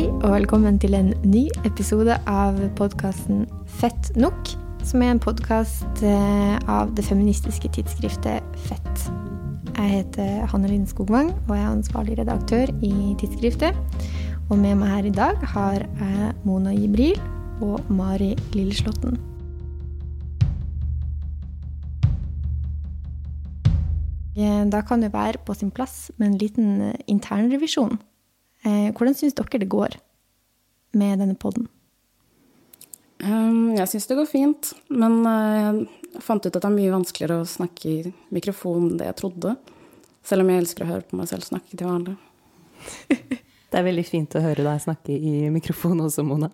Hei og velkommen til en ny episode av podkasten Fett nok, som er en podkast av det feministiske tidsskriftet Fett. Jeg heter Hanne Linn Skogvang og er ansvarlig redaktør i tidsskriftet. Og med meg her i dag har jeg Mona Jibril og Mari Lilleslåtten. Da kan det være på sin plass med en liten internrevisjon. Hvordan syns dere det går med denne poden? Jeg syns det går fint, men jeg fant ut at det er mye vanskeligere å snakke i mikrofon enn det jeg trodde. Selv om jeg elsker å høre på meg selv snakke til vanlig. det er veldig fint å høre deg snakke i mikrofon også, Mona.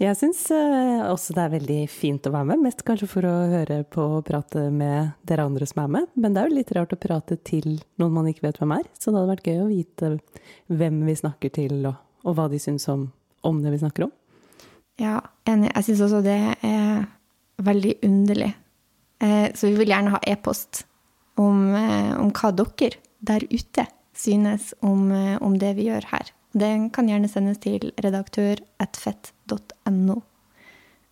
Jeg syns også det er veldig fint å være med, mest kanskje for å høre på og prate med dere andre som er med. Men det er jo litt rart å prate til noen man ikke vet hvem er, så det hadde vært gøy å vite hvem vi snakker til, og, og hva de syns om, om, det vi snakker om. Ja, enig. Jeg syns også det er veldig underlig. Så vi vil gjerne ha e-post om, om, hva dere der ute synes om, om det vi gjør her. Den kan gjerne sendes til redaktør.fett.no.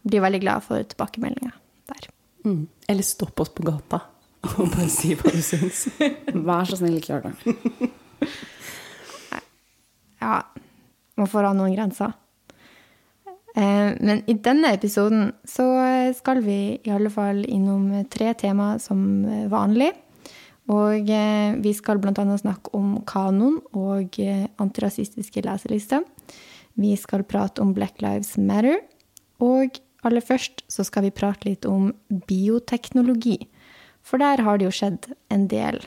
Blir veldig glad for tilbakemeldinga der. Mm. Eller stopp oss på gata og bare si hva du syns. Vær så snill, ikke gjør det. ja, man får ha noen grenser. Men i denne episoden så skal vi i alle fall innom tre tema som vanlig. Og vi skal bl.a. snakke om kanon og antirasistiske leselister. Vi skal prate om Black Lives Matter. Og aller først så skal vi prate litt om bioteknologi. For der har det jo skjedd en del.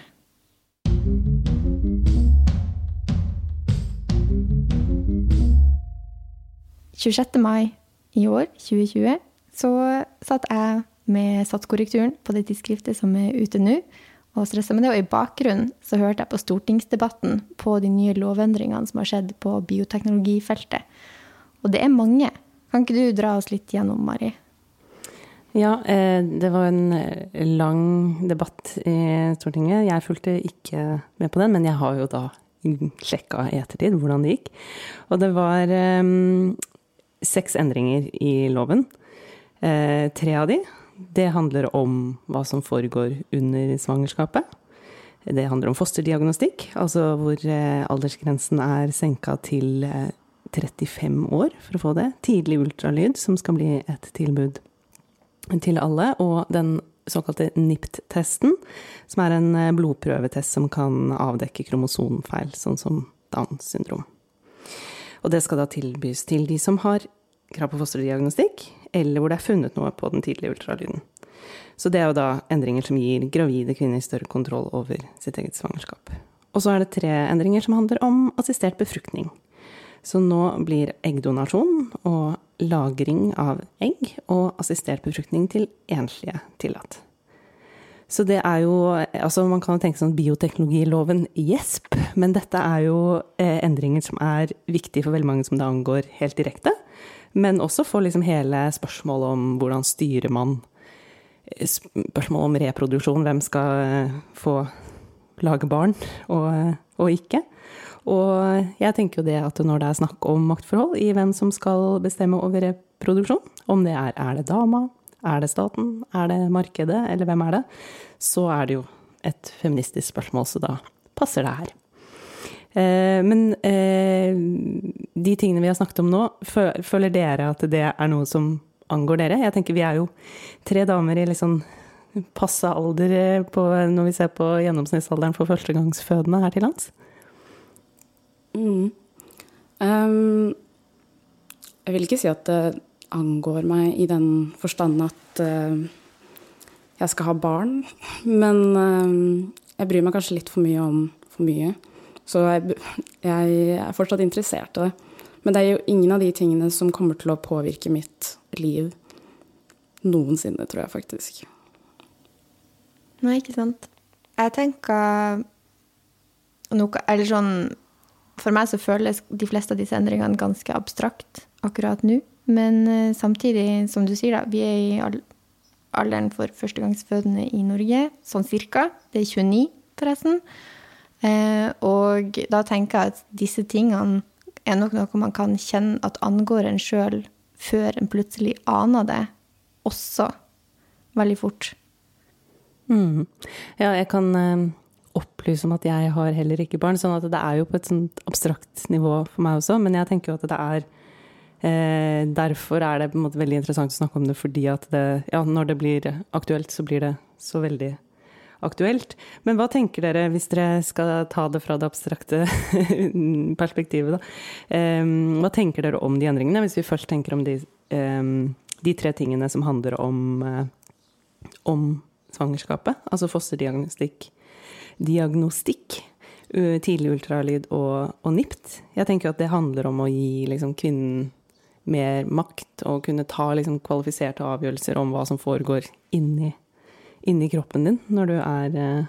«26. mai i år, 2020, så satt jeg med satskorrekturen på det tidsskriftet som er ute nå, og stressa med det. Og i bakgrunnen så hørte jeg på stortingsdebatten på de nye lovendringene som har skjedd på bioteknologifeltet. Og det er mange. Kan ikke du dra oss litt gjennom, Mari? Ja, det var en lang debatt i Stortinget. Jeg fulgte ikke med på den, men jeg har jo da sjekka i ettertid hvordan det gikk. Og det var um, seks endringer i loven. Eh, tre av de det handler om hva som foregår under svangerskapet. Det handler om fosterdiagnostikk, altså hvor aldersgrensen er senka til 35 år for å få det. Tidlig ultralyd, som skal bli et tilbud til alle. Og den såkalte NIPT-testen, som er en blodprøvetest som kan avdekke kromosomfeil, sånn som Downs syndrom. Og det skal da tilbys til de som har krav på fosterdiagnostikk, eller hvor det er funnet noe på den tidlige ultralyden. Så det er jo da endringer som gir gravide kvinner større kontroll over sitt eget svangerskap. Og så er det tre endringer som handler om assistert befruktning. Så nå blir eggdonasjon og lagring av egg og assistert befruktning til enslige tillatt. Så det er jo Altså, man kan jo tenke sånn bioteknologiloven, gjesp, men dette er jo eh, endringer som er viktige for veldig mange som det angår helt direkte. Men også for liksom hele spørsmålet om hvordan styrer man Spørsmålet om reproduksjon, hvem skal eh, få lage barn og, og ikke. Og jeg tenker jo det at når det er snakk om maktforhold i hvem som skal bestemme over reproduksjon, om det er er det dama, er det staten, er det markedet, eller hvem er det, så er det jo et feministisk spørsmål, så da passer det her. Men de tingene vi har snakket om nå, føler dere at det er noe som angår dere? Jeg tenker vi er jo tre damer i litt sånn passe alder på, når vi ser på gjennomsnittsalderen for førstegangsfødende her til lands. Mm. Um, jeg vil ikke si at det angår meg i den forstand at uh, jeg skal ha barn, men uh, jeg bryr meg kanskje litt for mye om for mye. Så jeg, jeg, er fortsatt interessert i det. Men det er jo ingen av de tingene som kommer til å påvirke mitt liv noensinne, tror jeg faktisk. Nei, ikke sant. Jeg tenker noe Eller sånn For meg så føles de fleste av disse endringene ganske abstrakt akkurat nå. Men uh, samtidig, som du sier, da, vi er i alderen for førstegangsfødende i Norge, sånn cirka. Det er 29, forresten. Eh, og da tenker jeg at disse tingene er nok noe man kan kjenne at angår en sjøl før en plutselig aner det, også veldig fort. Mm. Ja, jeg kan eh, opplyse om at jeg har heller ikke barn, sånn at det er jo på et sånt abstrakt nivå for meg også, men jeg tenker jo at det er eh, Derfor er det på en måte veldig interessant å snakke om det, fordi at det, ja, når det blir aktuelt, så blir det så veldig aktuelt. Men hva tenker dere, hvis dere skal ta det fra det abstrakte perspektivet, da. Um, hva tenker dere om de endringene, hvis vi først tenker om de, um, de tre tingene som handler om, uh, om svangerskapet? Altså fosterdiagnostikk, diagnostikk, tidlig ultralyd og, og, NIPT. Jeg tenker at det handler om å gi liksom, kvinnen mer makt og kunne ta liksom, kvalifiserte avgjørelser om hva som foregår inni inni kroppen din når du er, eh,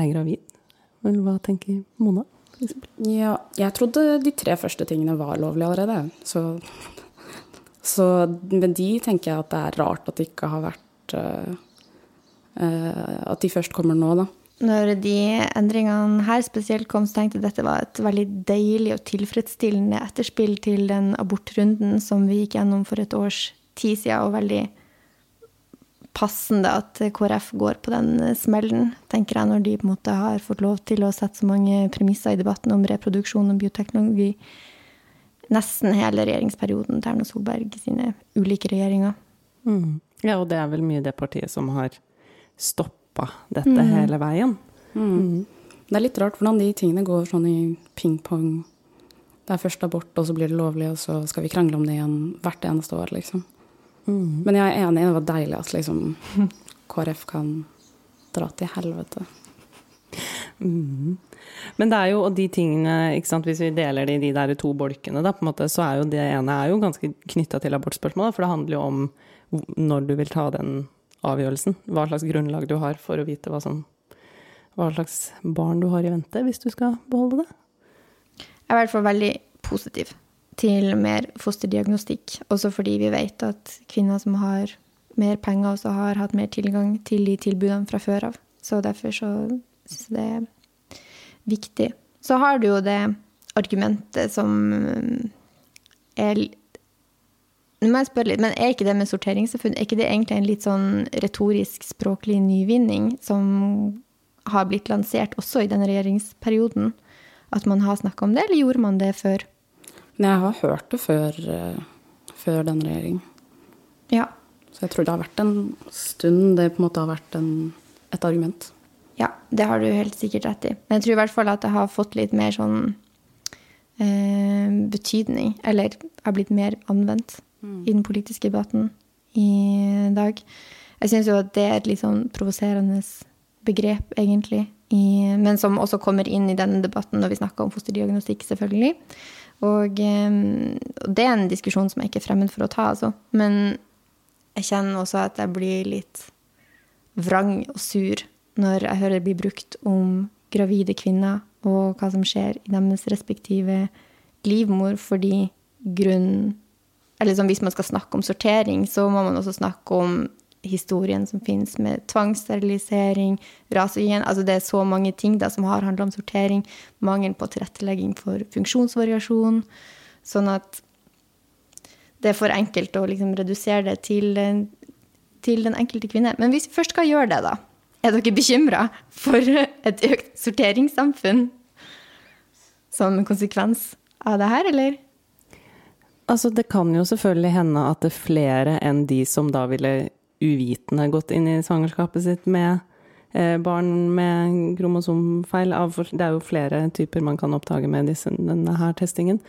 er gravid. Men hva tenker Mona? Ja, jeg trodde de tre første tingene var lovlige allerede. Så, så med de tenker jeg at det er rart at det ikke har vært uh, uh, At de først kommer nå, da. Når de endringene her spesielt kom, så tenkte jeg at dette var et veldig deilig og tilfredsstillende etterspill til den abortrunden som vi gikk gjennom for et års tid siden, og veldig passende at KrF går på den smellen, tenker jeg, når de på en måte har fått lov til å sette så mange premisser i debatten om reproduksjon og bioteknologi nesten hele regjeringsperioden til Erna Solberg sine ulike regjeringer. Mm. Ja, og det er vel mye det partiet som har stoppa dette mm. hele veien. Mm. mm. Det er litt rart hvordan de tingene går sånn i ping-pong. Det er først abort, og så blir det lovlig, og så skal vi krangle om det igjen hvert eneste år, liksom. Mm. Men jeg er enig, det var deilig at liksom KrF kan dra til helvete. Mm. Men det er jo, og de tingene, ikke sant, hvis vi deler det i de der to bolkene, da, på en måte, så er jo det ene er jo ganske knytta til abortspørsmålet, for det handler jo om når du vil ta den avgjørelsen. Hva slags grunnlag du har for å vite hva, som, hva slags barn du har i vente, hvis du skal beholde det. Jeg er i hvert fall veldig positiv til mer fosterdiagnostikk. Også fordi vi vet at kvinner som har mer penger, også har hatt mer tilgang til de tilbudene fra før av. Så derfor så syns jeg det er viktig. Så har du jo det argumentet som er Nå må jeg spørre litt, men er ikke det med sorteringssamfunn er ikke det egentlig en litt sånn retorisk språklig nyvinning som har blitt lansert også i denne regjeringsperioden? At man har snakka om det, eller gjorde man det før? Men jeg har hørt det før, uh, før den regjeringen. Ja. Så jeg tror det har vært en stund det på en måte har vært en, et argument. Ja, det har du helt sikkert rett i. Men jeg tror i hvert fall at det har fått litt mer sånn eh, betydning. Eller har blitt mer anvendt mm. i den politiske debatten i dag. Jeg syns jo at det er et litt sånn provoserende begrep, egentlig. I, men som også kommer inn i denne debatten når vi snakker om fosterdiagnostikk, selvfølgelig. Og det er en diskusjon som jeg ikke er fremmed for å ta, altså. Men jeg kjenner også at jeg blir litt vrang og sur når jeg hører det blir brukt om gravide kvinner og hva som skjer i deres respektive livmor, fordi grunnen Eller liksom hvis man skal snakke om sortering, så må man også snakke om historien som finnes med tvangssterilisering, rasehygien Altså det er så mange ting da som har handla om sortering. Mangel på tilrettelegging for funksjonsvariasjon. Sånn at det er for enkelt å liksom redusere det til, til, den enkelte kvinne. Men hvis vi først skal gjøre det, da, er dere bekymra for et økt sorteringssamfunn som konsekvens av det her, eller? Altså, det kan jo selvfølgelig hende at det er flere enn de som da ville uvitende gått inn i svangerskapet sitt med eh, barn med kromosomfeil. Det er jo flere typer man kan oppdage med disse, denne her testingen.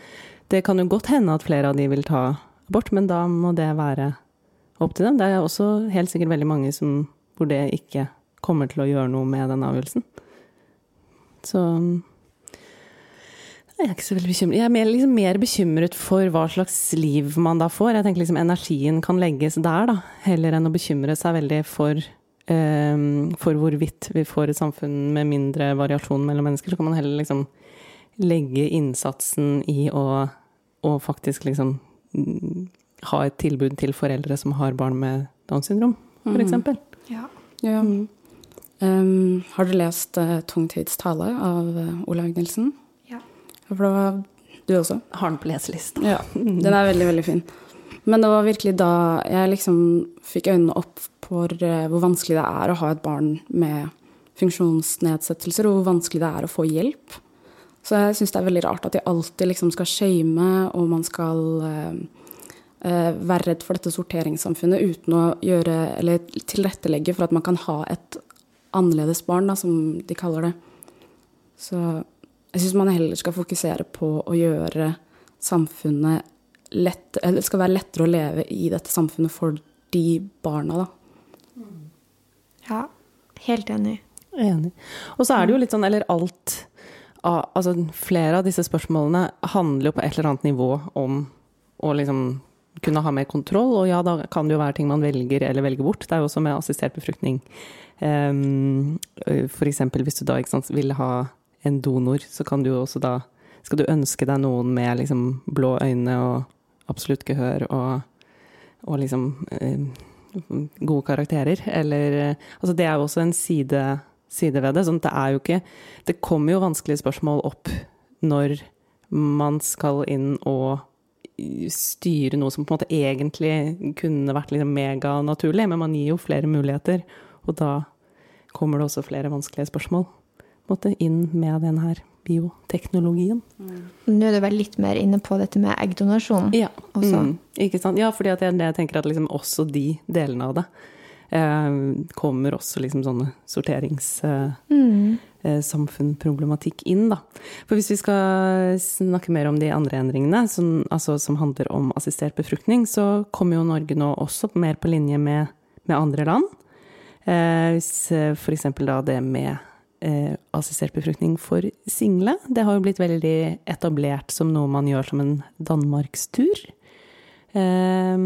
Det kan jo godt hende at flere av de vil ta abort, men da må det være opp til dem. Det er også helt sikkert veldig mange som, hvor det ikke kommer til å gjøre noe med den avgjørelsen. Så jeg er ikke så veldig bekymret. Jeg er mer, liksom, mer, bekymret for hva slags liv man da får. Jeg tenker liksom energien kan legges der, da, heller enn å bekymre seg veldig for, um, for hvorvidt vi får et samfunn med mindre variasjon mellom mennesker. Så kan man heller liksom legge innsatsen i å, å faktisk liksom ha et tilbud til foreldre som har barn med Downs syndrom, f.eks. Mm. Ja. ja. Mm. Um, har du lest uh, 'Tungtids tale' av uh, Olaug Nilsen? Ja. det var, du Du også? Har den på leselista. Ja, den er veldig, veldig fin. Men det var virkelig da jeg liksom fikk øynene opp for eh, hvor vanskelig det er å ha et barn med funksjonsnedsettelser, og hvor vanskelig det er å få hjelp. Så jeg syns det er veldig rart at de alltid liksom skal shame, og man skal eh, eh, være redd for dette sorteringssamfunnet uten å gjøre, eller tilrettelegge for at man kan ha et annerledes barn, da, som de kaller det. Så jeg syns man heller skal fokusere på å gjøre samfunnet lett, eller det skal være lettere å leve i dette samfunnet for de barna, da. Ja, helt enig. Enig. Og så er det jo litt sånn, eller alt Altså flere av disse spørsmålene handler jo på et eller annet nivå om å liksom kunne ha mer kontroll, og ja, da kan det jo være ting man velger eller velger bort. Det er jo også med assistert befruktning. Um, for eksempel hvis du da ikke sant, vil ha en donor, så kan du jo også da Skal du ønske deg noen med liksom blå øyne og absolutt gehør og, og liksom eh, gode karakterer, eller Altså det er jo også en side side ved det. Sånn at det er jo ikke Det kommer jo vanskelige spørsmål opp når man skal inn og styre noe som på en måte egentlig kunne vært liksom meganaturlig, men man gir jo flere muligheter. Og da kommer det også flere vanskelige spørsmål måte, inn med den her bioteknologien. Mm. Nå er du vel litt mer inne på dette med eggdonasjon ja. også? Mm, ikke sant. Ja, fordi jeg, jeg tenker at liksom også de delene av det Eh, kommer også liksom sånne sorteringssamfunnproblematikk mm. inn, da. For hvis vi skal snakke mer om de andre endringene, som, altså, som handler om assistert befruktning, så kommer jo Norge nå også mer på linje med, med andre land. Eh, hvis eh, f.eks. da det med eh, assistert befruktning for single, det har jo blitt veldig etablert som noe man gjør som en danmarkstur. Eh,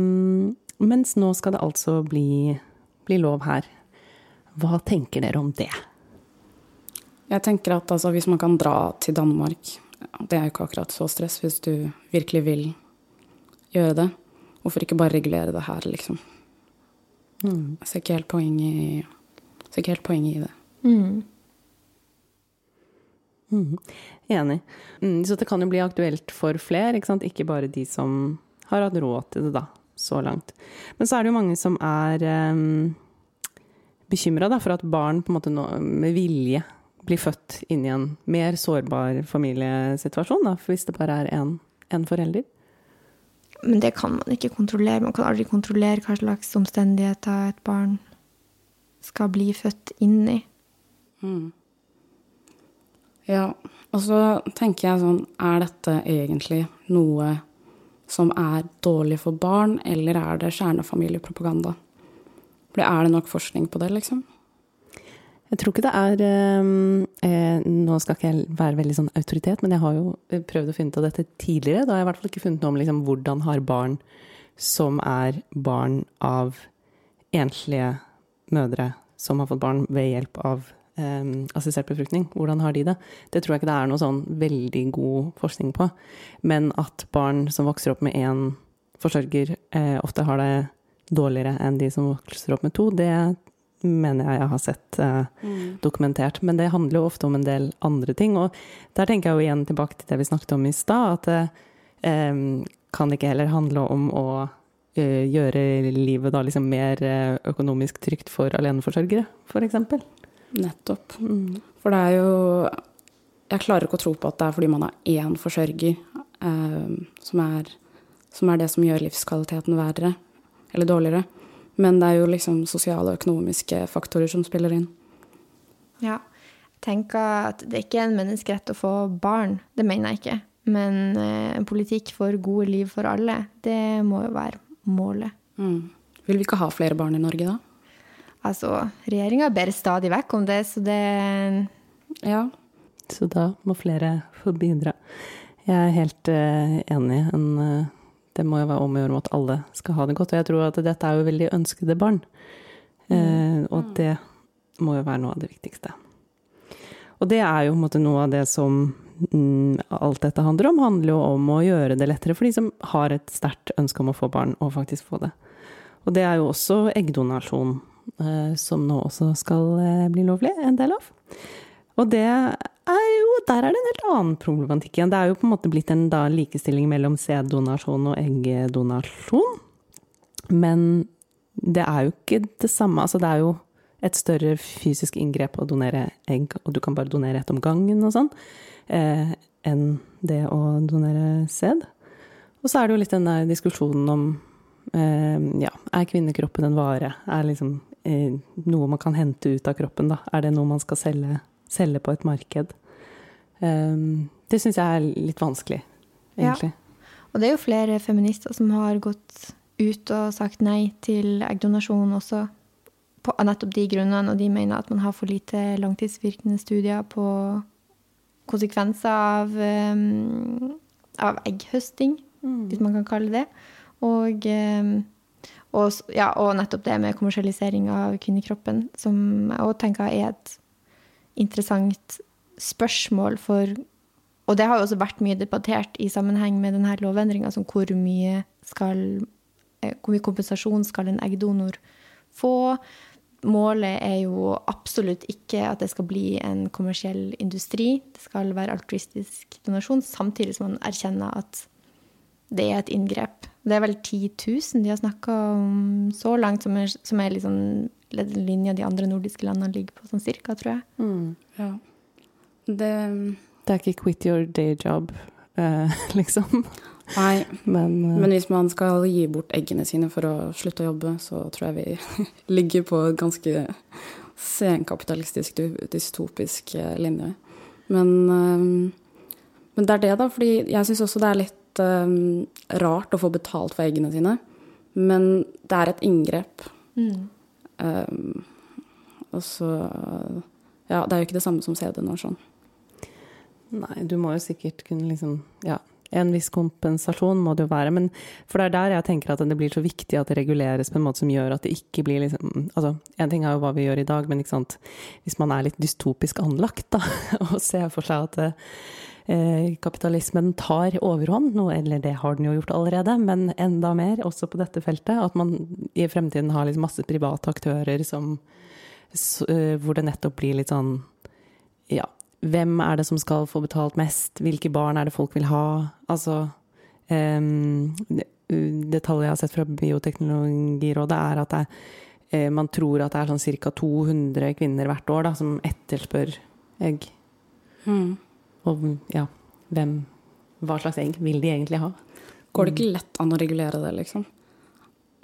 mens nå skal det altså bli bli, lov her. Hva tenker dere om det? Jeg tenker at altså, hvis man kan dra til Danmark Det er jo ikke akkurat så stress hvis du virkelig vil gjøre det. Hvorfor ikke bare regulere det her, liksom? Mm. Jeg ser ikke helt poenget i, poenget i det. Mm. Mm. Enig. Mm, så det kan jo bli aktuelt for flere, ikke, ikke bare de som har hatt råd til det, da så langt. Men så er det jo mange som er um, bekymra for at barn på en måte nå, med vilje blir født inn i en mer sårbar familiesituasjon, da, hvis det bare er én forelder. Men det kan man ikke kontrollere. Man kan aldri kontrollere hva slags omstendigheter et barn skal bli født inn i. Mm. Ja, og så tenker jeg sånn Er dette egentlig noe som er dårlig for barn, eller er det kjernefamiliepropaganda? Er det nok forskning på det, liksom? Jeg tror ikke det er ehm, eh, Nå skal ikke jeg være veldig sånn autoritet, men jeg har jo eh, prøvd å finne ut av dette tidligere. Da har jeg i hvert fall ikke funnet noe om liksom, hvordan har barn som er barn av enslige mødre som har fått barn ved hjelp av um, assistert befruktning. Hvordan har de det? Det tror jeg ikke det er noe sånn veldig god forskning på. Men at barn som vokser opp med én forsørger, eh, ofte har det dårligere enn de som vokser opp med to, det mener jeg jeg har sett eh, mm. dokumentert. Men det handler jo ofte om en del andre ting. Og der tenker jeg jo igjen tilbake til det vi snakket om i stad, at det eh, kan ikke heller handle om å uh, gjøre livet da liksom mer eh, økonomisk trygt for aleneforsørgere, f.eks. Nettopp. Mm. For det er jo Jeg klarer ikke å tro på at det er fordi man har én forsørger eh, som, er, som, er, det som gjør livskvaliteten verre eller dårligere. Men det er jo liksom sosiale og økonomiske faktorer som spiller inn. Ja. Jeg tenker at det ikke er en menneskerett å få barn. Det mener jeg ikke. Men eh, en politikk for gode liv for alle, det må jo være målet. Mm. Vil vi ikke ha flere barn i Norge da? Altså, regjeringa ber stadig vekk om det, så det Ja. Så da må flere få bidra. Jeg er helt uh, enig. En, uh, det må jo være om å gjøre at alle skal ha det godt. Og jeg tror at dette er jo veldig ønskede barn. Uh, og det må jo være noe av det viktigste. Og det er jo måte, noe av det som mm, alt dette handler om. handler jo om å gjøre det lettere for de som har et sterkt ønske om å få barn, og faktisk få det. Og det er jo også eggdonasjon som nå også skal eh, bli lovlig, en del av. Og det er jo, der er det en helt annen problematikk igjen. Det er jo på en måte blitt en da, likestilling mellom sæddonasjon og eggdonasjon. Men det er jo ikke det samme. Altså, det er jo et større fysisk inngrep å donere egg, og du kan bare donere ett om gangen og sånn, eh, enn det å donere sæd. Og så er det jo litt den der diskusjonen om eh, ja, er kvinnekroppen en vare? Er liksom eh, noe man kan hente ut av kroppen, da? Er det noe man skal selge, selge på et marked? Um, det syns jeg er litt vanskelig, egentlig. Ja. Og det er jo flere feminister som har gått ut og sagt nei til eggdonasjon også på nettopp de grunnene, og de mener at man har for lite langtidsvirkende studier på konsekvenser av, um, av egghøsting, mm. hvis man kan kalle det. Og, um, og, ja, og, nettopp det med kommersialisering av kvinnekroppen, som jeg òg tenker er et interessant spørsmål for Og det har jo også vært mye debattert i sammenheng med denne lovendringa, som hvor mye skal eh, hvor mye kompensasjon skal en eggdonor få? Målet er jo absolutt ikke at det skal bli en kommersiell industri. Det skal være altruistisk donasjon, samtidig som man erkjenner at det er et inngrep. Det er vel 10 000 de har snakka om så langt, som er, som er liksom linja de andre nordiske landene ligger på, sånn cirka, tror jeg. Mm, ja. Det, det er ikke 'quit your day job', eh, liksom. Nei, men, uh, men, hvis man skal gi bort eggene sine for å slutte å jobbe, så tror jeg vi ligger på et ganske senkapitalistisk, dystopisk eh, linje. Men, um, men, det er det, da. fordi jeg syns også det er litt um, rart å få betalt for eggene sine. Men det er et inngrep. Mm. Um, og så Ja, det er jo ikke det samme som sæddonasjon. Nei, du må jo sikkert kunne liksom Ja, en viss kompensasjon må det jo være. Men for det er der jeg tenker at det blir så viktig at det reguleres på en måte som gjør at det ikke blir liksom Altså, en ting er jo hva vi gjør i dag, men ikke sant Hvis man er litt dystopisk anlagt, da, og ser for seg at eh, kapitalismen tar overhånd, noe, eller det har den jo gjort allerede, men enda mer også på dette feltet. At man i fremtiden har liksom masse private aktører som uh, Hvor det nettopp blir litt sånn ja, hvem er det som skal få betalt mest? Hvilke barn er det folk vil ha? Altså um, Det tallet jeg har sett fra Bioteknologirådet, er at det, uh, man tror at det er sånn ca. 200 kvinner hvert år da, som etterspør egg. Mm. Og ja, hvem Hva slags egg vil de egentlig ha? Går det ikke lett an å regulere det, liksom?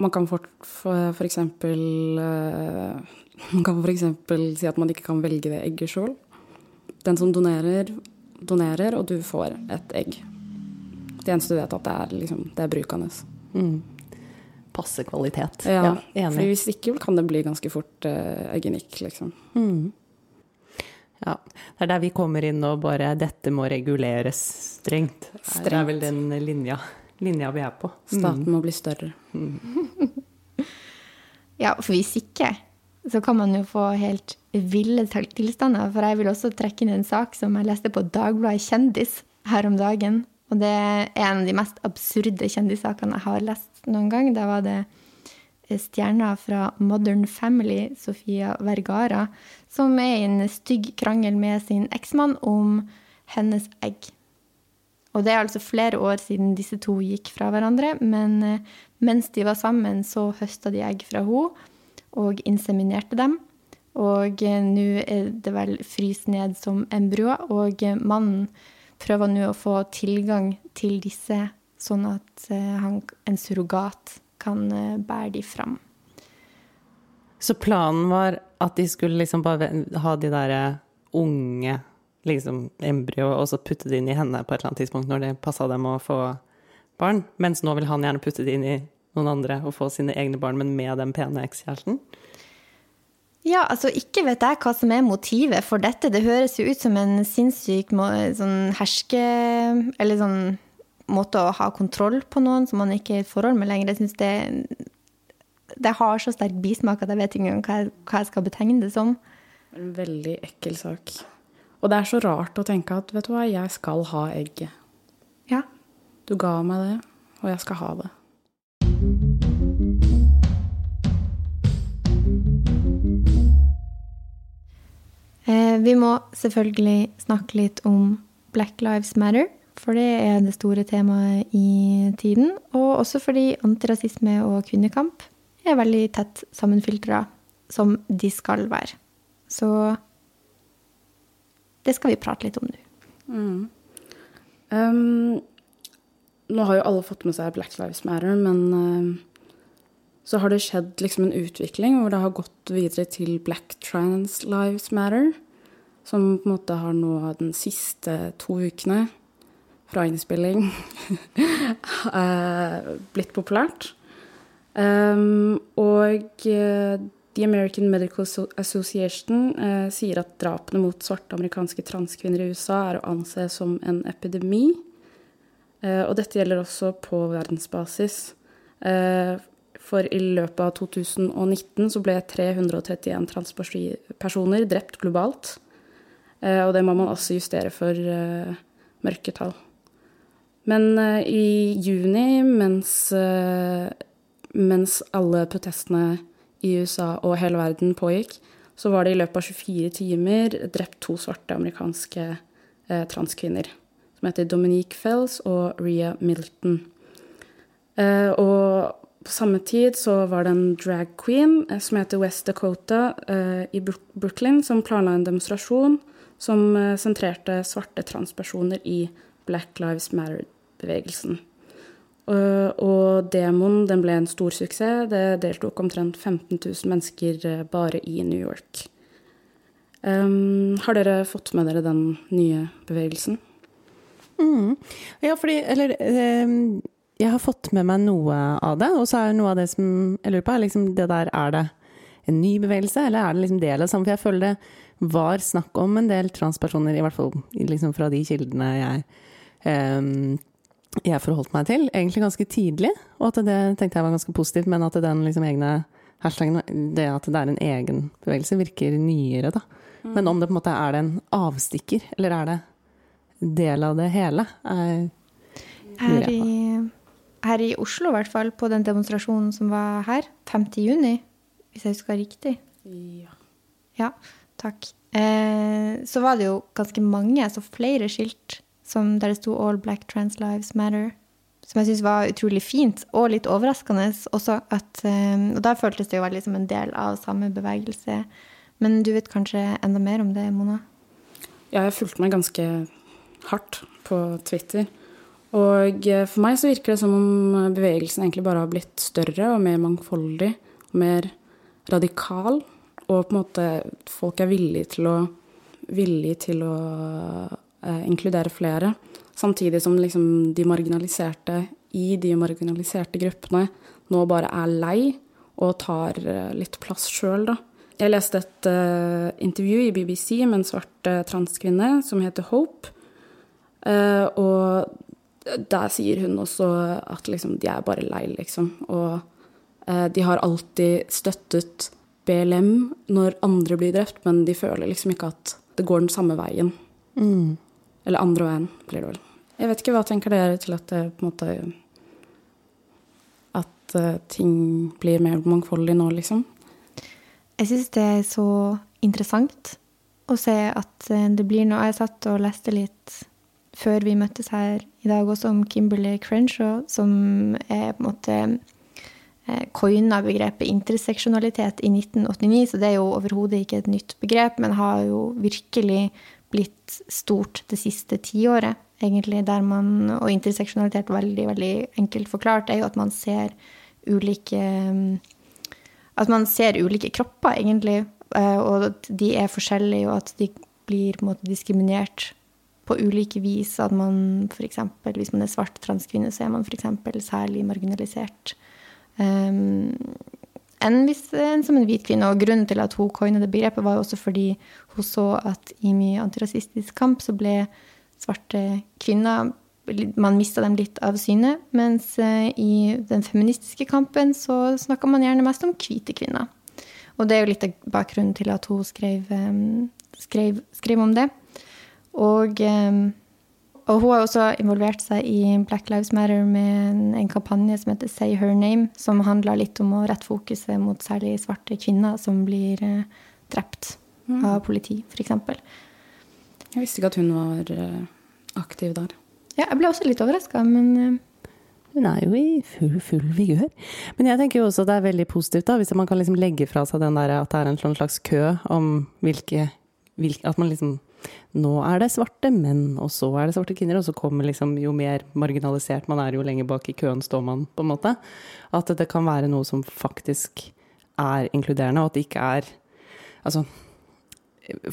Man kan for, for, for eksempel uh, Man kan eksempel si at man ikke kan velge det egget sjøl den som donerer, donerer, og du får et egg. Det eneste du vet, at det er, liksom, det er brukende. Mm. Passe kvalitet. Ja, ja for hvis ikke kan det bli ganske fort eh, eggenikk, liksom. Mm. Ja. Det er der vi kommer inn og bare 'dette må reguleres strengt'. strengt. Det er vel den linja, linja vi er på. Staten mm. må bli større. Mm. ja, for hvis ikke så kan man jo få helt ville tilstander. For jeg vil også trekke inn en sak som jeg leste på Dagbladet Kjendis her om dagen. Og det er en av de mest absurde kjendissakene jeg har lest noen gang. Da var det stjerna fra Modern Family, Sofia Vergara, som er i en stygg krangel med sin eksmann om hennes egg. Og det er altså flere år siden disse to gikk fra hverandre, men eh, mens de var sammen, så høsta de egg fra henne og inseminerte dem. Og eh, nå er det vel fryst ned som embryoer, og eh, mannen prøver nå å få tilgang til disse, sånn at han, en surrogat kan bære de fram. Så planen var at de skulle liksom bare ha de derre unge liksom embryo, og så putte det inn i henne på et eller annet tidspunkt når det passa dem å få barn? Mens nå vil han gjerne putte det inn i noen andre og få sine egne barn, men med den pene ekskjæresten? Ja, altså ikke vet jeg hva som er motivet for dette. Det høres jo ut som en sinnssyk sånn herske... Eller sånn måte å ha kontroll på noen som man ikke er i et forhold med lenger. Jeg synes det, det har så sterk bismak at jeg vet ikke engang hva, hva jeg skal betegne det som. En veldig ekkel sak. Og det er så rart å tenke at vet du hva, jeg skal ha egget. Ja. Du ga meg det, og jeg skal ha det. Eh, vi må selvfølgelig snakke litt om Black Lives Matter, for det er det store temaet i tiden. Og også fordi antirasisme og kvinnekamp er veldig tett sammenfiltra, som de skal være. Så det skal vi prate litt om nå. Mm. Um, nå har jo alle fått med seg Black Lives Matter, men uh, så har det skjedd liksom en utvikling hvor det har gått videre til Black Trans Lives Matter, som på en måte har nå de siste to ukene fra innspilling uh, blitt populært. Um, og uh, The American Medical Association uh, sier at drapene mot svarte amerikanske transkvinner i USA er å anse som en epidemi. Uh, og dette gjelder også på verdensbasis. Uh, for i løpet av 2019 så ble 331 transpersoner drept globalt. og det må man også justere for mørketall. Men i juni, mens mens alle protestene i USA og hele verden pågikk, så var det i løpet av 24 timer drept to svarte amerikanske eh, transkvinner. Som heter Dominique Fells og Rhea Milton. Eh, og på samme tid så var det en drag queen eh, som heter West Dakota eh, i Brooklyn, som planla en demonstrasjon som eh, sentrerte svarte transpersoner i Black Lives Matter-bevegelsen. Og, og demoen den ble en stor suksess. Det deltok omtrent 15 000 mennesker eh, bare i New York. Um, har dere fått med dere den nye bevegelsen? Mm. Ja, fordi Eller um, jeg har fått med meg noe av det. Og så er noe av det som jeg lurer på, er liksom det der Er det en ny bevegelse, eller er det liksom del av samme? Jeg føler det var snakk om en del transpersoner, i hvert fall liksom fra de kildene jeg jeg forholdt meg til, egentlig ganske tidlig. Og at det tenkte jeg var ganske positivt, men at den liksom egne hashtagen, det at det er en egen bevegelse, virker nyere, da. Mm. Men om det på en måte er det en avstikker, eller er det del av det hele? Er, her, i, her i Oslo, i hvert fall, på den demonstrasjonen som var her, 5. juni, hvis jeg husker riktig. Ja. ja takk. Eh, så var det jo ganske mange, altså flere skilt som, der det sto 'All Black Trans Lives Matter'. Som jeg syns var utrolig fint, og litt overraskende også. At, um, og da føltes det jo veldig som en del av samme bevegelse. Men du vet kanskje enda mer om det, Mona? Ja, jeg fulgte meg ganske hardt på Twitter. Og eh, for meg så virker det som om bevegelsen egentlig bare har blitt større og mer mangfoldig. Og mer radikal. Og på en måte folk er villige til å, villige til å inkludere flere. Samtidig som liksom de marginaliserte i de marginaliserte gruppene nå bare er lei og tar eh, litt plass sjøl, da. Jeg leste et uh, intervju i BBC med en svart uh, transkvinne som heter Hope. Uh, og der sier hun også at liksom, de er bare lei, liksom. Og de har alltid støttet BLM når andre blir drept, men de føler liksom ikke at det går den samme veien. Mm. Eller andre veien, blir det vel. Jeg vet ikke, hva tenker dere til at det på en måte At uh, ting blir mer mangfoldig nå, liksom? Jeg syns det er så interessant å se at eh, det blir noe Jeg satt og leste litt før vi møttes her i dag også om Kimberley Crenshaw, som er på en måte eh, coina begrepet interseksjonalitet i 1989, så det er jo overhodet ikke et nytt begrep, men har jo virkelig blitt stort det siste tiåret, egentlig, der man Og interseksjonalitet, veldig, veldig enkelt forklart, er jo at man ser ulike At man ser ulike kropper, egentlig, eh, og at de er forskjellige, og at de blir på en måte diskriminert på ulike vis. At man f.eks. hvis man er svart transkvinne, så er man f.eks. særlig marginalisert. Um, enn en som en hvit kvinne. Og grunnen til at hun coina det begrepet, var også fordi hun så at i mye antirasistisk kamp så ble svarte kvinner Man mista dem litt av syne. Mens eh, i den feministiske kampen så snakka man gjerne mest om hvite kvinner. Og det er jo litt av bakgrunnen til at hun skrev, eh, skrev, skrev om det. Og og hun har også involvert seg i Black Lives Matter med en, en kampanje som heter Say Her Name, som handler litt om å rette fokuset mot særlig svarte kvinner som blir eh, drept mm. av politi, f.eks. Jeg visste ikke at hun var uh, aktiv der. Ja, jeg ble også litt overraska, men uh, hun er jo i full, full vigør. Men jeg tenker jo også det er veldig positivt da, hvis man kan liksom legge fra seg den der at det er en slags kø om hvilke, hvilke At man liksom Nå er det svarte menn, og så er det svarte kvinner, og så kommer liksom Jo mer marginalisert man er, jo lenger bak i køen står man, på en måte. At det kan være noe som faktisk er inkluderende, og at det ikke er Altså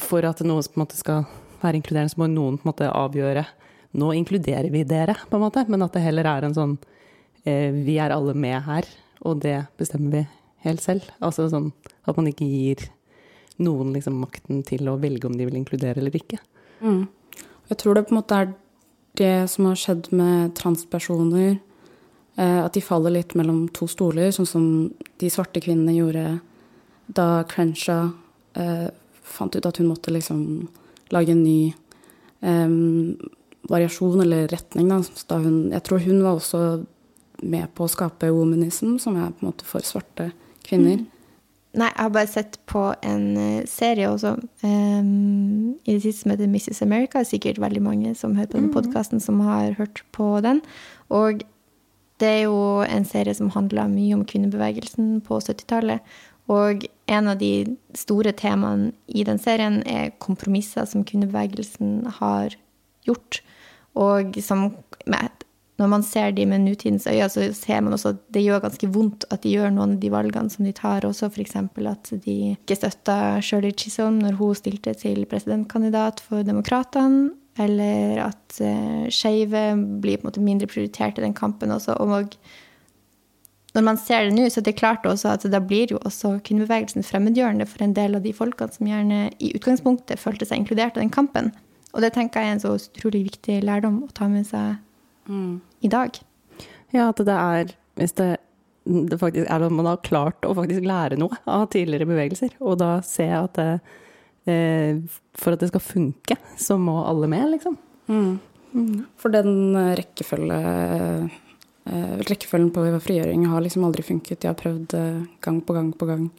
For at noe på en måte skal være inkluderende, så må noen på en måte avgjøre nå inkluderer vi dere, på en måte, men at det heller er en sånn eh, Vi er alle med her, og det bestemmer vi helt selv. Altså sånn at man ikke gir noen liksom makten til å velge om de vil inkludere eller ikke. Mm. Jeg tror det på en måte er det som har skjedd med transpersoner. Eh, at de faller litt mellom to stoler, sånn som de svarte kvinnene gjorde da Crenshaw eh, fant ut at hun måtte liksom lage en ny eh, variasjon eller retning. Da. hun, jeg tror hun var også med på å skape womanism, som er på en måte for svarte kvinner. Mm. Nei, jeg har bare sett på en uh, serie også um, i det siste som heter Mrs. America. Sikkert veldig mange som hører på den mm. podkasten, som har hørt på den. Og det er jo en serie som handler mye om kvinnebevegelsen på 70-tallet. Og en av de store temaene i den serien er kompromisser som kvinnebevegelsen har gjort. Og som, når man ser de med nutidens øyne, så ser man også at det gjør ganske vondt at de gjør noen av de valgene som de tar. Også f.eks. at de ikke støtta Shirley Chisholm når hun stilte til presidentkandidat for Demokratene. Eller at uh, skeive blir på en måte mindre prioritert i den kampen også. Og når man ser det nå, så er det klart også at da blir jo også kvinnebevegelsen fremmedgjørende for en del av de folkene som gjerne i utgangspunktet følte seg inkludert i den kampen. Og det tenker jeg er en så utrolig viktig lærdom å ta med seg mm. I dag. Ja, at det er Hvis det, det faktisk er at man har klart å faktisk lære noe av tidligere bevegelser, og da se at det, eh, for at det skal funke, så må alle med, liksom. Mm. Mm. For den eh, rekkefølge eh, rekkefølgen på frigjøring har liksom aldri funket. De har prøvd eh, gang på gang på gang.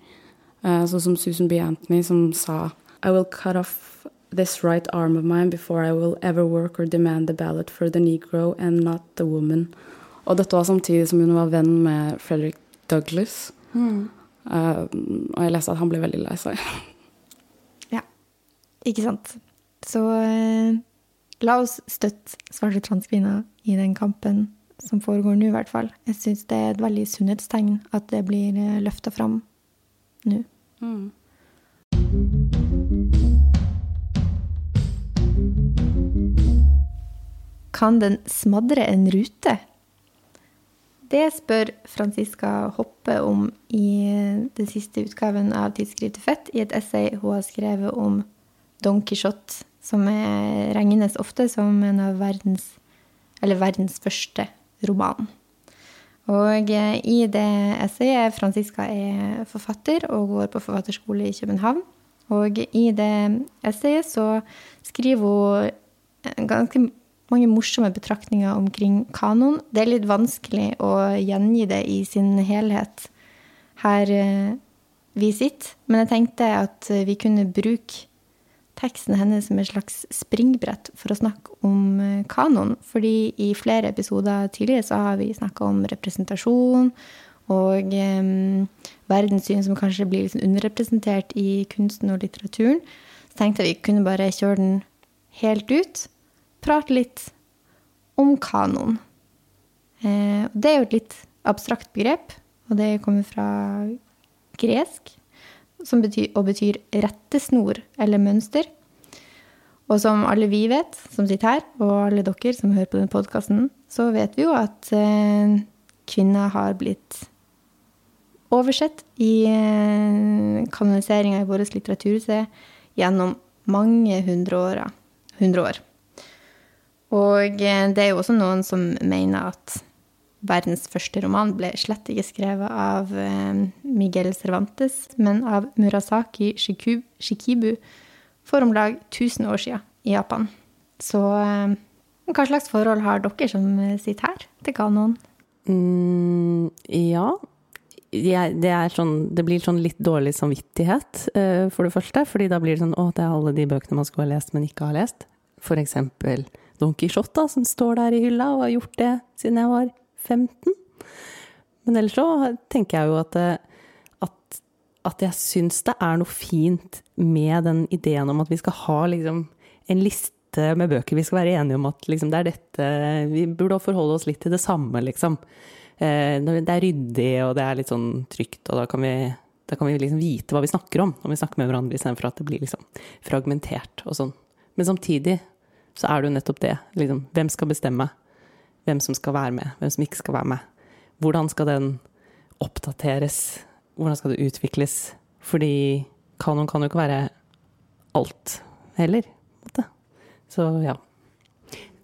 Eh, sånn som Susan B. Anthony som sa I will cut off this right arm of mine before I will ever work or demand the ballot for the negro and not the woman. Og dette var samtidig som hun var venn med Frederick Douglas. Mm. Uh, og jeg leste at han ble veldig lei seg. ja, ikke sant. Så uh, la oss støtte svarte transkvinner i den kampen som foregår nå, i hvert fall. Jeg syns det er et veldig sunnhetstegn at det blir eh, løfta fram nå. Mm. Kan den smadre en rute? Det spør Franziska Hoppe om i den siste utgaven av tidsskriftet Fett, i et essay hun har skrevet om Don Quijote, som regnes ofte som en av verdens, verdens første roman. Og eh, i det essayet Franziska er forfatter og går på forfatterskole i København. Og i det essayet så skriver hun ganske mange morsomme betraktninger omkring kanon. Det er litt vanskelig å gjengi det i sin helhet her eh, vi sitter, men jeg tenkte at vi kunne bruke teksten hennes som et slags springbrett for å snakke om kanoen. kanon. Fordi i flere episoder tidligere så har vi snakka om representasjon og um, verdenssyn som kanskje blir liksom underrepresentert i kunsten og litteraturen. Så tenkte jeg vi kunne bare kjøre den helt ut prate litt om kanon. Eh, det er jo et litt abstrakt begrep, og det kommer fra gresk som betyr, og betyr rettesnor eller mønster. Og som alle vi vet, som sitter her, og alle dere som hører på denne podkasten, så vet vi jo at eh, kvinner har blitt oversett i eh, kanoniseringa i vår litteratur gjennom mange hundre år. Og eh, det er jo også noen som mener at verdens første roman ble slett ikke skrevet av eh, Miguel Cervantes, men av Murasaki Shikibu for om lag 1000 år siden i Japan. Så eh, hva slags forhold har dere som sitter her, til kanoen? Mm, ja. det, sånn, det, blir sånn litt dårlig samvittighet, for det første. fordi da blir det sånn å, det er alle de bøkene man skulle ha lest, men ikke har lest. For eksempel Don Quijote, som står der i hylla og har gjort det siden jeg var 15. Men ellers så tenker jeg jo at, eh, at, at jeg syns det er noe fint med den ideen om at vi skal ha liksom en liste med bøker. Vi skal være enige om at liksom, det er dette Vi burde forholde oss litt til det samme, liksom. Eh, det er ryddig, og det er litt sånn trygt, og da kan vi, da kan vi liksom vite hva vi snakker om når vi snakker med hverandre, istedenfor at det blir liksom fragmentert og sånn. Men samtidig så er det jo nettopp det. Liksom, hvem skal bestemme? Hvem som skal være med, hvem som ikke skal være med. Hvordan skal den oppdateres? Hvordan skal det utvikles? Fordi kanon kan jo ikke være alt heller. Så ja.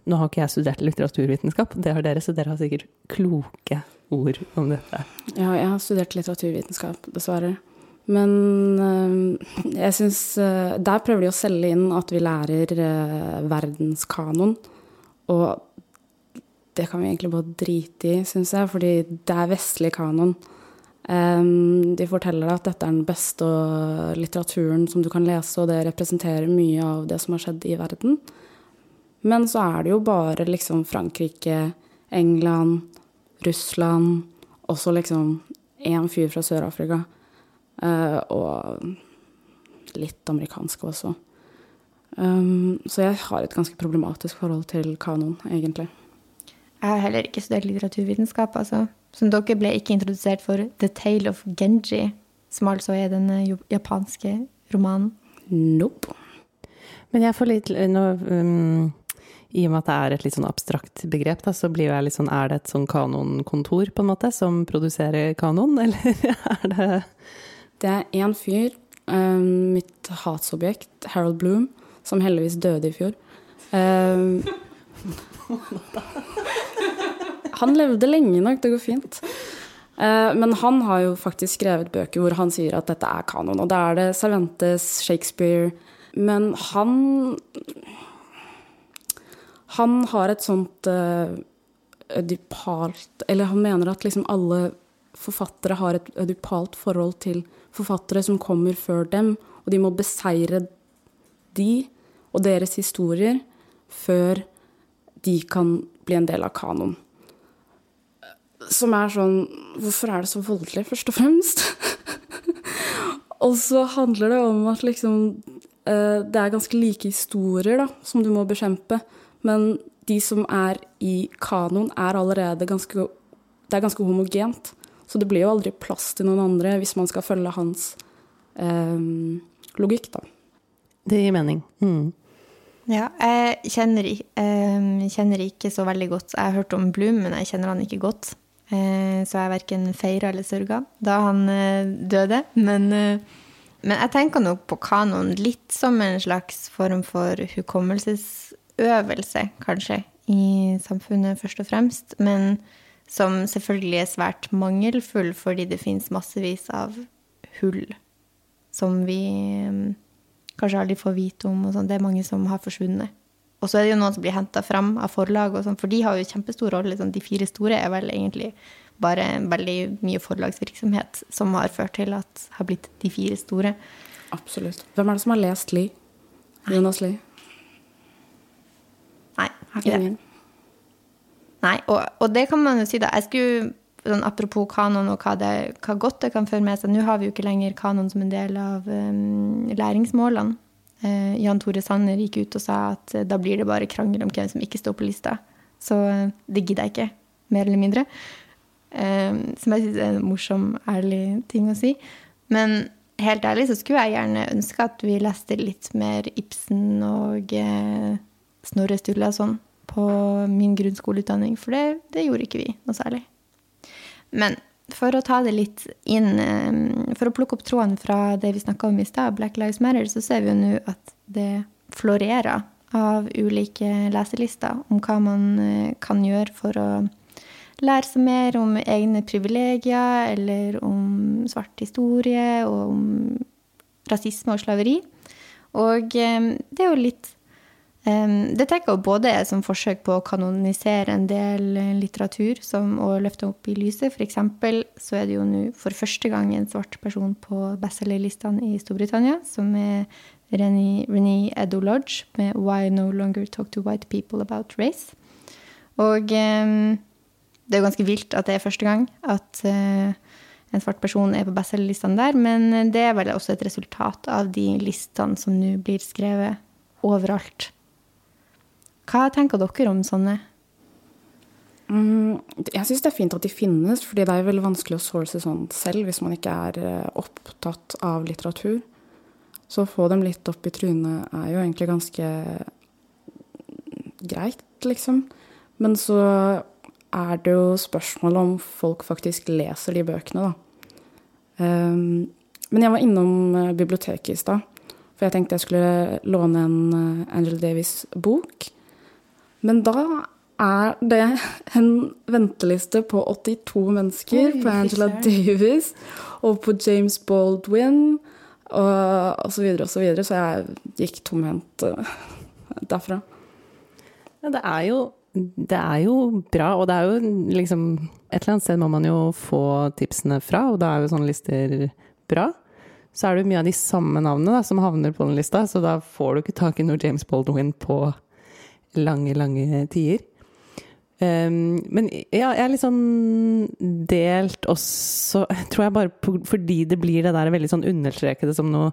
Nå har ikke jeg studert litteraturvitenskap, det har dere, så dere har sikkert kloke ord om dette. Ja, jeg har studert litteraturvitenskap, dessverre. Men øh, jeg syns øh, Der prøver de å selge inn at vi lærer øh, verdenskanon. Og det kan vi egentlig bare drite i, syns jeg, fordi det er vestlig kanon. De forteller deg at dette er den beste litteraturen som du kan lese, og det representerer mye av det som har skjedd i verden. Men så er det jo bare liksom Frankrike, England, Russland, også liksom én fyr fra Sør-Afrika. Uh, og litt amerikansk også. Um, så jeg har et ganske problematisk forhold til kanon, egentlig. Jeg har heller ikke studert litteraturvitenskap, altså. Som dere ble ikke introdusert for The Tale of Genji, som altså er den japanske romanen. Nope. Men jeg får litt nå, um, I og med at det er et litt sånn abstrakt begrep, da, så blir jeg litt sånn Er det et sånn kanonkontor, på en måte, som produserer kanon, eller er det det er én fyr, um, mitt hatsobjekt, Harold Bloom, som heldigvis døde i fjor. Um, han levde lenge nok, det går fint. Uh, men han har jo faktisk skrevet bøker hvor han sier at dette er kanon. Og da er det Cervantes, Shakespeare Men han Han har et sånt uh, ødipalt Eller han mener at liksom alle forfattere har et ødipalt forhold til forfattere som kommer før dem, og de må beseire de og deres historier før de kan bli en del av kanoen. Som er sånn Hvorfor er det så voldelig, først og fremst? og så handler det om at liksom eh, Det er ganske like historier da, som du må bekjempe, men de som er i kanoen, er allerede ganske Det er ganske homogent. Så det blir jo aldri plass til noen andre hvis man skal følge hans eh, logikk, da. Det gir mening. Mm. Ja, jeg kjenner, jeg kjenner, ikke så veldig godt Jeg har hørt om Bloom, men jeg kjenner han ikke godt. Eh, så jeg verken feira eller sørga da han eh, døde. Men, eh, men, jeg tenker nok på kanoen litt som en slags form for hukommelsesøvelse, kanskje, i samfunnet først og fremst. Men som selvfølgelig er svært mangelfull fordi det fins massevis av hull som vi mm, kanskje aldri får vite om. sånn. Det er mange som har forsvunnet. Og så er det jo noen som blir henta fram av forlag, og sånn, for de har jo kjempestor rolle. Sånn. De fire store er vel egentlig bare veldig mye forlagsvirksomhet som har ført til at har blitt de fire store. Absolutt. Hvem er det som har lest Lie? Jonas Lie? Nei, har ikke det. Nei, og, og, det kan man jo si, da. Jeg skulle, sånn, apropos kanon og hva, det, hva, godt det kan føre med seg. Nå har vi jo ikke lenger kanon som en del av um, læringsmålene. Uh, Jan Tore Sanner gikk ut og sa at uh, da blir det bare krangel om hvem som ikke står på lista. Så uh, det gidder jeg ikke, mer eller mindre. som jeg syns er en morsom, ærlig ting å si. Men helt ærlig så skulle jeg gjerne ønske at vi leste litt mer Ibsen og Snorre Sturlason på min grunnskoleutdanning, for det, det, gjorde ikke vi noe særlig. Men for å ta det litt inn, eh, for å plukke opp tråden fra det vi snakka om i stad, Black Lives Matter, så ser vi jo nå at det florerer av ulike leselister om hva man eh, kan gjøre for å lære seg mer om egne privilegier, eller om svart historie, og om rasisme og slaveri. Og eh, det er jo litt det tenker jeg både er som forsøk på å kanonisere en del litteratur som, å løfte opp i lyset. Eksempel så er det jo nå for første gang en svart person på bestselgerlistene i Storbritannia, som er Renée Edo Lodge med 'Why No Longer Talk to White People About Race'. Og det er jo ganske vilt at det er første gang at uh, en svart person er på bestselgerlistene der, men det er vel også et resultat av de listene som nå blir skrevet overalt. Hva tenker dere om sånne? Mm, jeg syns det er fint at de finnes, fordi det er veldig vanskelig å source sånn selv hvis man ikke er eh, opptatt av litteratur. Så å få dem litt opp i trynet er jo egentlig ganske greit, liksom. Men så er det jo spørsmål om folk faktisk leser de bøkene, da. Um, men jeg var innom eh, biblioteket i stad, for jeg tenkte jeg skulle låne en Angel Angela Davis-bok. Men da er det en venteliste på 82 mennesker Oi, på Angela Davis og på James Baldwin og, og så videre og så videre, så jeg gikk tomhendt uh, derfra. Ja, det er jo det er jo bra, og det er jo liksom Et eller annet sted må man jo få tipsene fra, og da er jo sånne lister bra. Så er det jo mye av de samme navnene da, som havner på den lista, så da får du ikke tak i noe James Baldwin på lange, lange tider. Um, men ja, jeg er litt sånn delt også, tror jeg bare på, fordi det blir det der veldig sånn understrekede som noe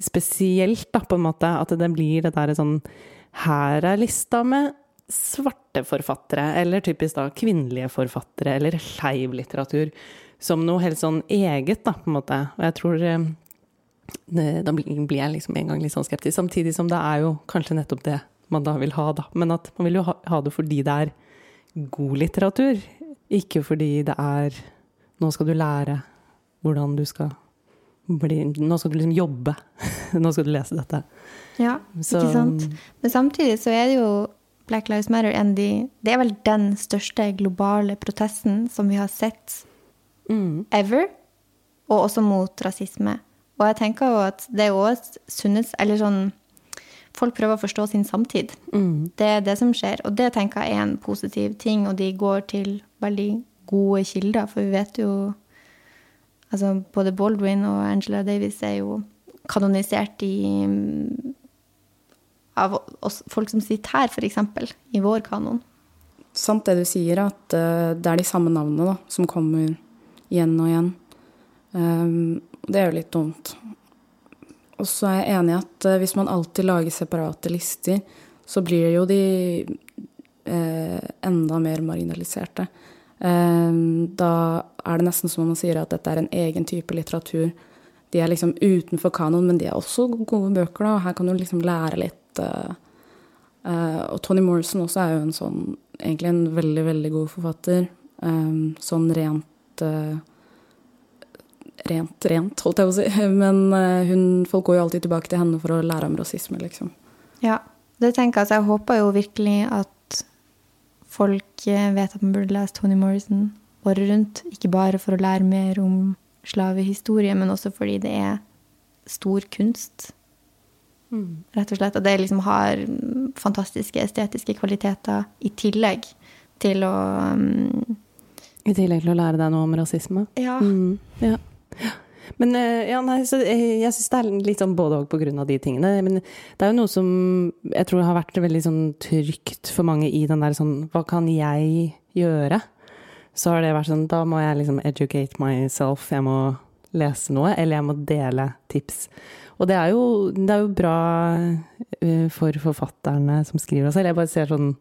spesielt, da, på en måte. At det blir det der sånn Her er lista med svarte forfattere, eller typisk da kvinnelige forfattere, eller skeiv litteratur, som noe helt sånn eget, da, på en måte. Og jeg tror det, Da blir jeg liksom en gang litt sånn skeptisk. Samtidig som det er jo kanskje nettopp det man da vil ha, da. Men at man vil jo ha, ha det fordi det er god litteratur, ikke fordi det er Nå skal du lære hvordan du skal bli Nå skal du liksom jobbe. Nå skal du lese dette. Ja, så, ikke sant. Men samtidig så er det jo Black Lives Matter enn de, Det er vel den største globale protesten som vi har sett mm. ever. Og også mot rasisme. Og jeg tenker jo at det er også sunnhets... Eller sånn folk prøver å forstå sin samtid. Mm. Det er det som skjer. Og det tenker jeg er en positiv ting, og de går til veldig gode kilder. For vi vet jo altså Både Baldwin og Angela Davis er jo kanonisert i av oss, folk som sitter her, f.eks., i vår kanon. Sant det du sier, at uh, det er de samme navnene da, som kommer igjen og igjen. Um, det er jo litt dumt. Og så er jeg enig i at uh, hvis man alltid lager separate lister, så blir jo de eh, enda mer marginaliserte. Eh, da er det nesten som om man sier at dette er en egen type litteratur. De er liksom utenfor kanon, men de er også gode bøker, da, og her kan du liksom lære litt. og Tony Morrison også er jo en sånn egentlig en veldig, veldig god forfatter. Um, sånn rent rent, rent, holdt jeg på å si. Men eh, hun, folk går jo alltid tilbake til henne for å lære om rasisme, liksom. Ja, det tenker jeg. Altså, jeg håper jo virkelig at folk eh, vet at man burde lese Tony Morrison året rundt. Ikke bare for å lære mer om slavehistorie, men også fordi det er stor kunst. Mm. Rett og slett. Og det liksom har fantastiske estetiske kvaliteter i tillegg til å um, I tillegg til å lære deg noe om rasisme? Ja. Mm, ja. Men eh, ja, nei, så jeg, jeg syns det er litt sånn både òg av de tingene. Men det er jo noe som jeg tror har vært veldig sånn trygt for mange i den der sånn Hva kan jeg gjøre? Så har det vært sånn Da må jeg liksom educate myself. Jeg må lese noe, eller jeg må dele tips. Og det er jo, det er jo bra uh, for forfatterne som skriver også. Eller jeg bare ser sånn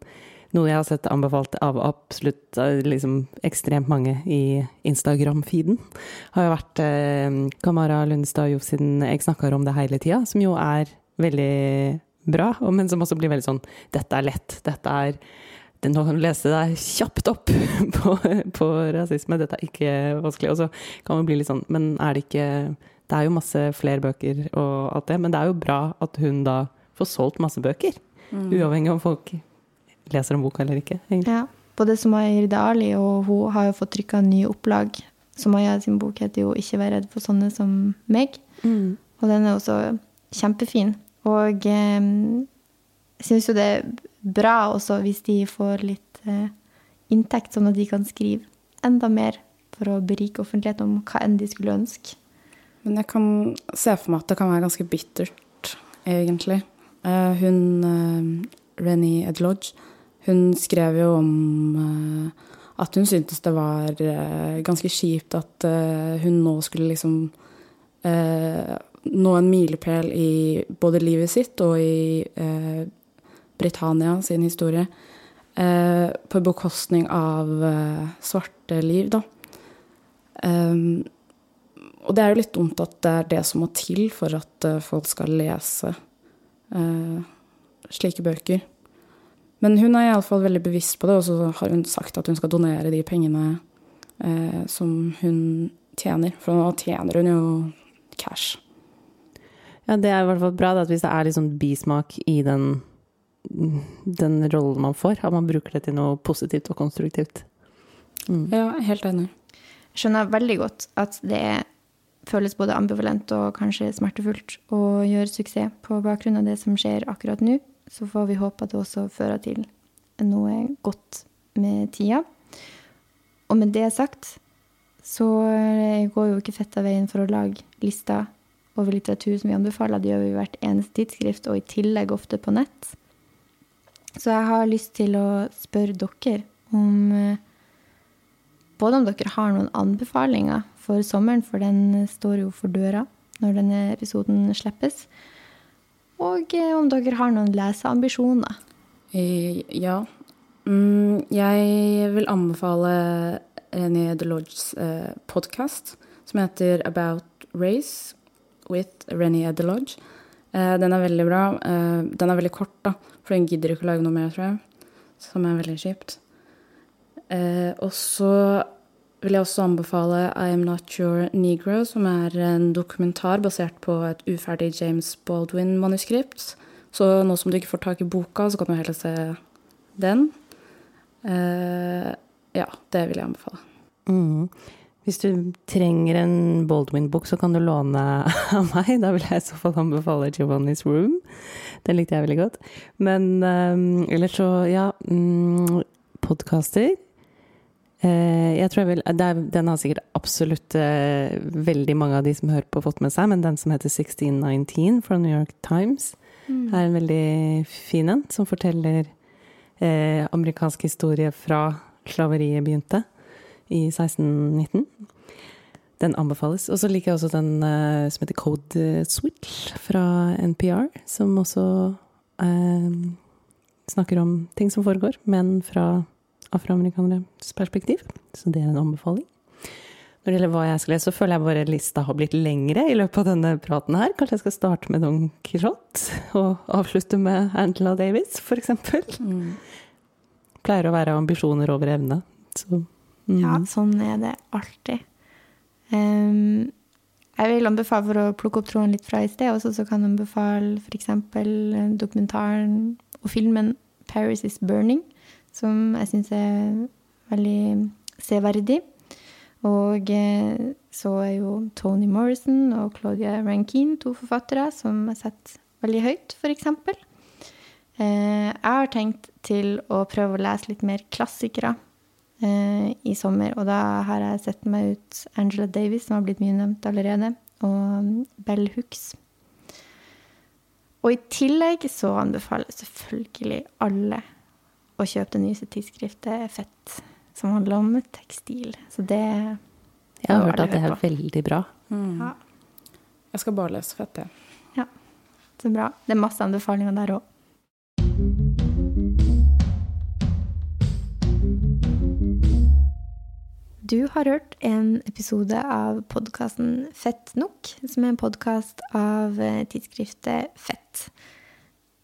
noe jeg har sett anbefalt av absolutt eh, liksom, ekstremt mange i Instagram-feeden. Har jo vært eh, Kamara Lundestad Joff siden jeg snakker om det hele tida, som jo er veldig bra, men som også blir veldig sånn Dette er lett. Dette er nå kan du lese deg kjapt opp på, på, rasisme, dette er ikke vanskelig. Og så kan man bli litt sånn Men er det ikke Det er jo masse flere bøker og alt det, men det er jo bra at hun da får solgt masse bøker. Mm. Uavhengig om folk leser om boka eller ikke. egentlig. Ja. Både Sumaya Irdali og hun har jo fått trykka nye opplag. Sumaya sin bok heter jo 'Ikke vær redd for sånne som meg'. Mm. Og den er også kjempefin. Og eh, jeg syns jo det er bra også hvis de får litt eh, inntekt, sånn at de kan skrive enda mer for å berike offentligheten om hva enn de skulle ønske. Men jeg kan se for meg at det kan være ganske bittert, egentlig. Eh, hun eh, Rennie Edlodge, hun skrev jo om uh, at hun syntes det var ganske kjipt at hun nå skulle liksom nå en milepæl i både livet sitt og i Britannia sin historie på bekostning av svarte liv, da. Um, og det er jo litt dumt at det er det som må til for at folk skal lese slike bøker. Men hun er iallfall veldig bevisst på det, og så har hun sagt at hun skal donere de pengene eh, som hun tjener. For nå tjener hun jo cash. Ja, det er i hvert fall bra at hvis det er liksom bismak i den, den rollen man får, at man bruker det til noe positivt og konstruktivt. Mm. Ja, helt enig skjønner veldig godt at det føles både ambivalent og kanskje smertefullt å gjøre suksess på bakgrunn av det som skjer akkurat nå. Så får vi håpe at det også fører til noe godt med tida. Og med det sagt så går jo ikke fett av veien for å lage lister over litteratur som vi anbefaler. Det gjør vi hvert eneste tidsskrift, og i tillegg ofte på nett. Så jeg har lyst til å spørre dere om eh, både om dere har noen anbefalinger for sommeren, for den står jo for døra når denne episoden slippes. Og eh, om dere har noen leseambisjoner. Eh, ja. Mm, jeg vil anbefale René Delodges eh, podkast som heter About Race with René Delodge. Den er veldig bra. Den er veldig kort, da, for den gidder ikke å lage noe mer, tror jeg. Som er veldig kjipt. Og så vil jeg også anbefale I Am Not Your Negro, som er en dokumentar basert på et uferdig James Baldwin-manuskript. Så nå som du ikke får tak i boka, så kan du heller se den. Uh, ja, det vil jeg anbefale. Mm. Hvis du trenger en Baldwin-bok, så kan du låne av meg. Da vil jeg i så fall anbefale Giovanni's Room. Den likte jeg veldig godt. Men um, ellers så, ja um, Podkaster. Uh, jeg tror jeg vil, er, Den har sikkert absolutt uh, veldig mange av de som hører på, fått med seg, men den som heter 1619 fra New York Times, mm. er en veldig fin en, som forteller uh, amerikansk historie fra slaveriet begynte i 1619. Den anbefales. Og så liker jeg også den som heter Code Switch fra NPR, som også snakker om ting som foregår, men fra afroamerikaneres perspektiv. Så det er en anbefaling. Når det gjelder hva jeg skal lese, så føler jeg bare lista har blitt lengre i løpet av denne praten her. Kanskje jeg skal starte med Don Quijote og avslutte med Angela Davis, f.eks. Mm. Pleier å være ambisjoner over evne. Så, mm. Ja, sånn er det alltid. Um, jeg vil anbefale, for å plukke opp tråden litt fra i sted, også, så kan jeg anbefale f.eks. dokumentaren og filmen 'Paris is Burning', som jeg syns er veldig severdig. Og eh, så er jo Tony Morrison og Claudia Rankine to forfattere som jeg setter veldig høyt, f.eks. Eh, jeg har tenkt til å prøve å lese litt mer klassikere eh, i sommer, og da har jeg sett meg ut Angela Davis, som har blitt mye nevnt allerede, og Bell Hooks. Og i tillegg så anbefaler jeg selvfølgelig alle å kjøpe det nyeste tidsskriftet Fett, som handler om tekstil. Så det Jeg har hørt at det er veldig bra. Mm. Ja. Jeg skal bare lese Fett, jeg. Ja. Så bra. Det er masse anbefalinger der òg. Du har hørt en episode av podkasten Fett nok, som er en podkast av tidsskriftet Fett.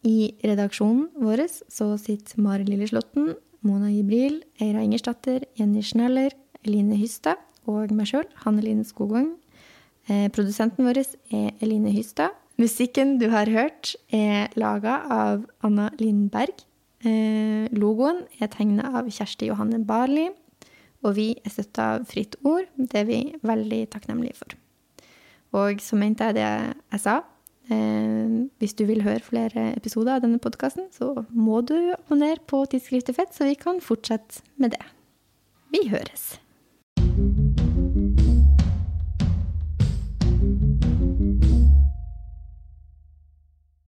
I redaksjonen vår sitter Mari Lilleslåtten, Mona Jibril, Eira Ingersdatter, Jenny Schneller, Eline Hystad og meg sjøl, Hanne-Line Skogvang. Eh, produsenten vår er Eline Hystad. Musikken du har hørt, er laga av Anna Lindberg. Eh, logoen er tegna av Kjersti Johanne Barli. Og vi er støtta av Fritt Ord. Det er vi veldig takknemlige for. Og så mente jeg det jeg sa. Eh, hvis du vil høre flere episoder av denne podkasten, så må du abonnere på Tidsskriftet Fett, så vi kan fortsette med det. Vi høres.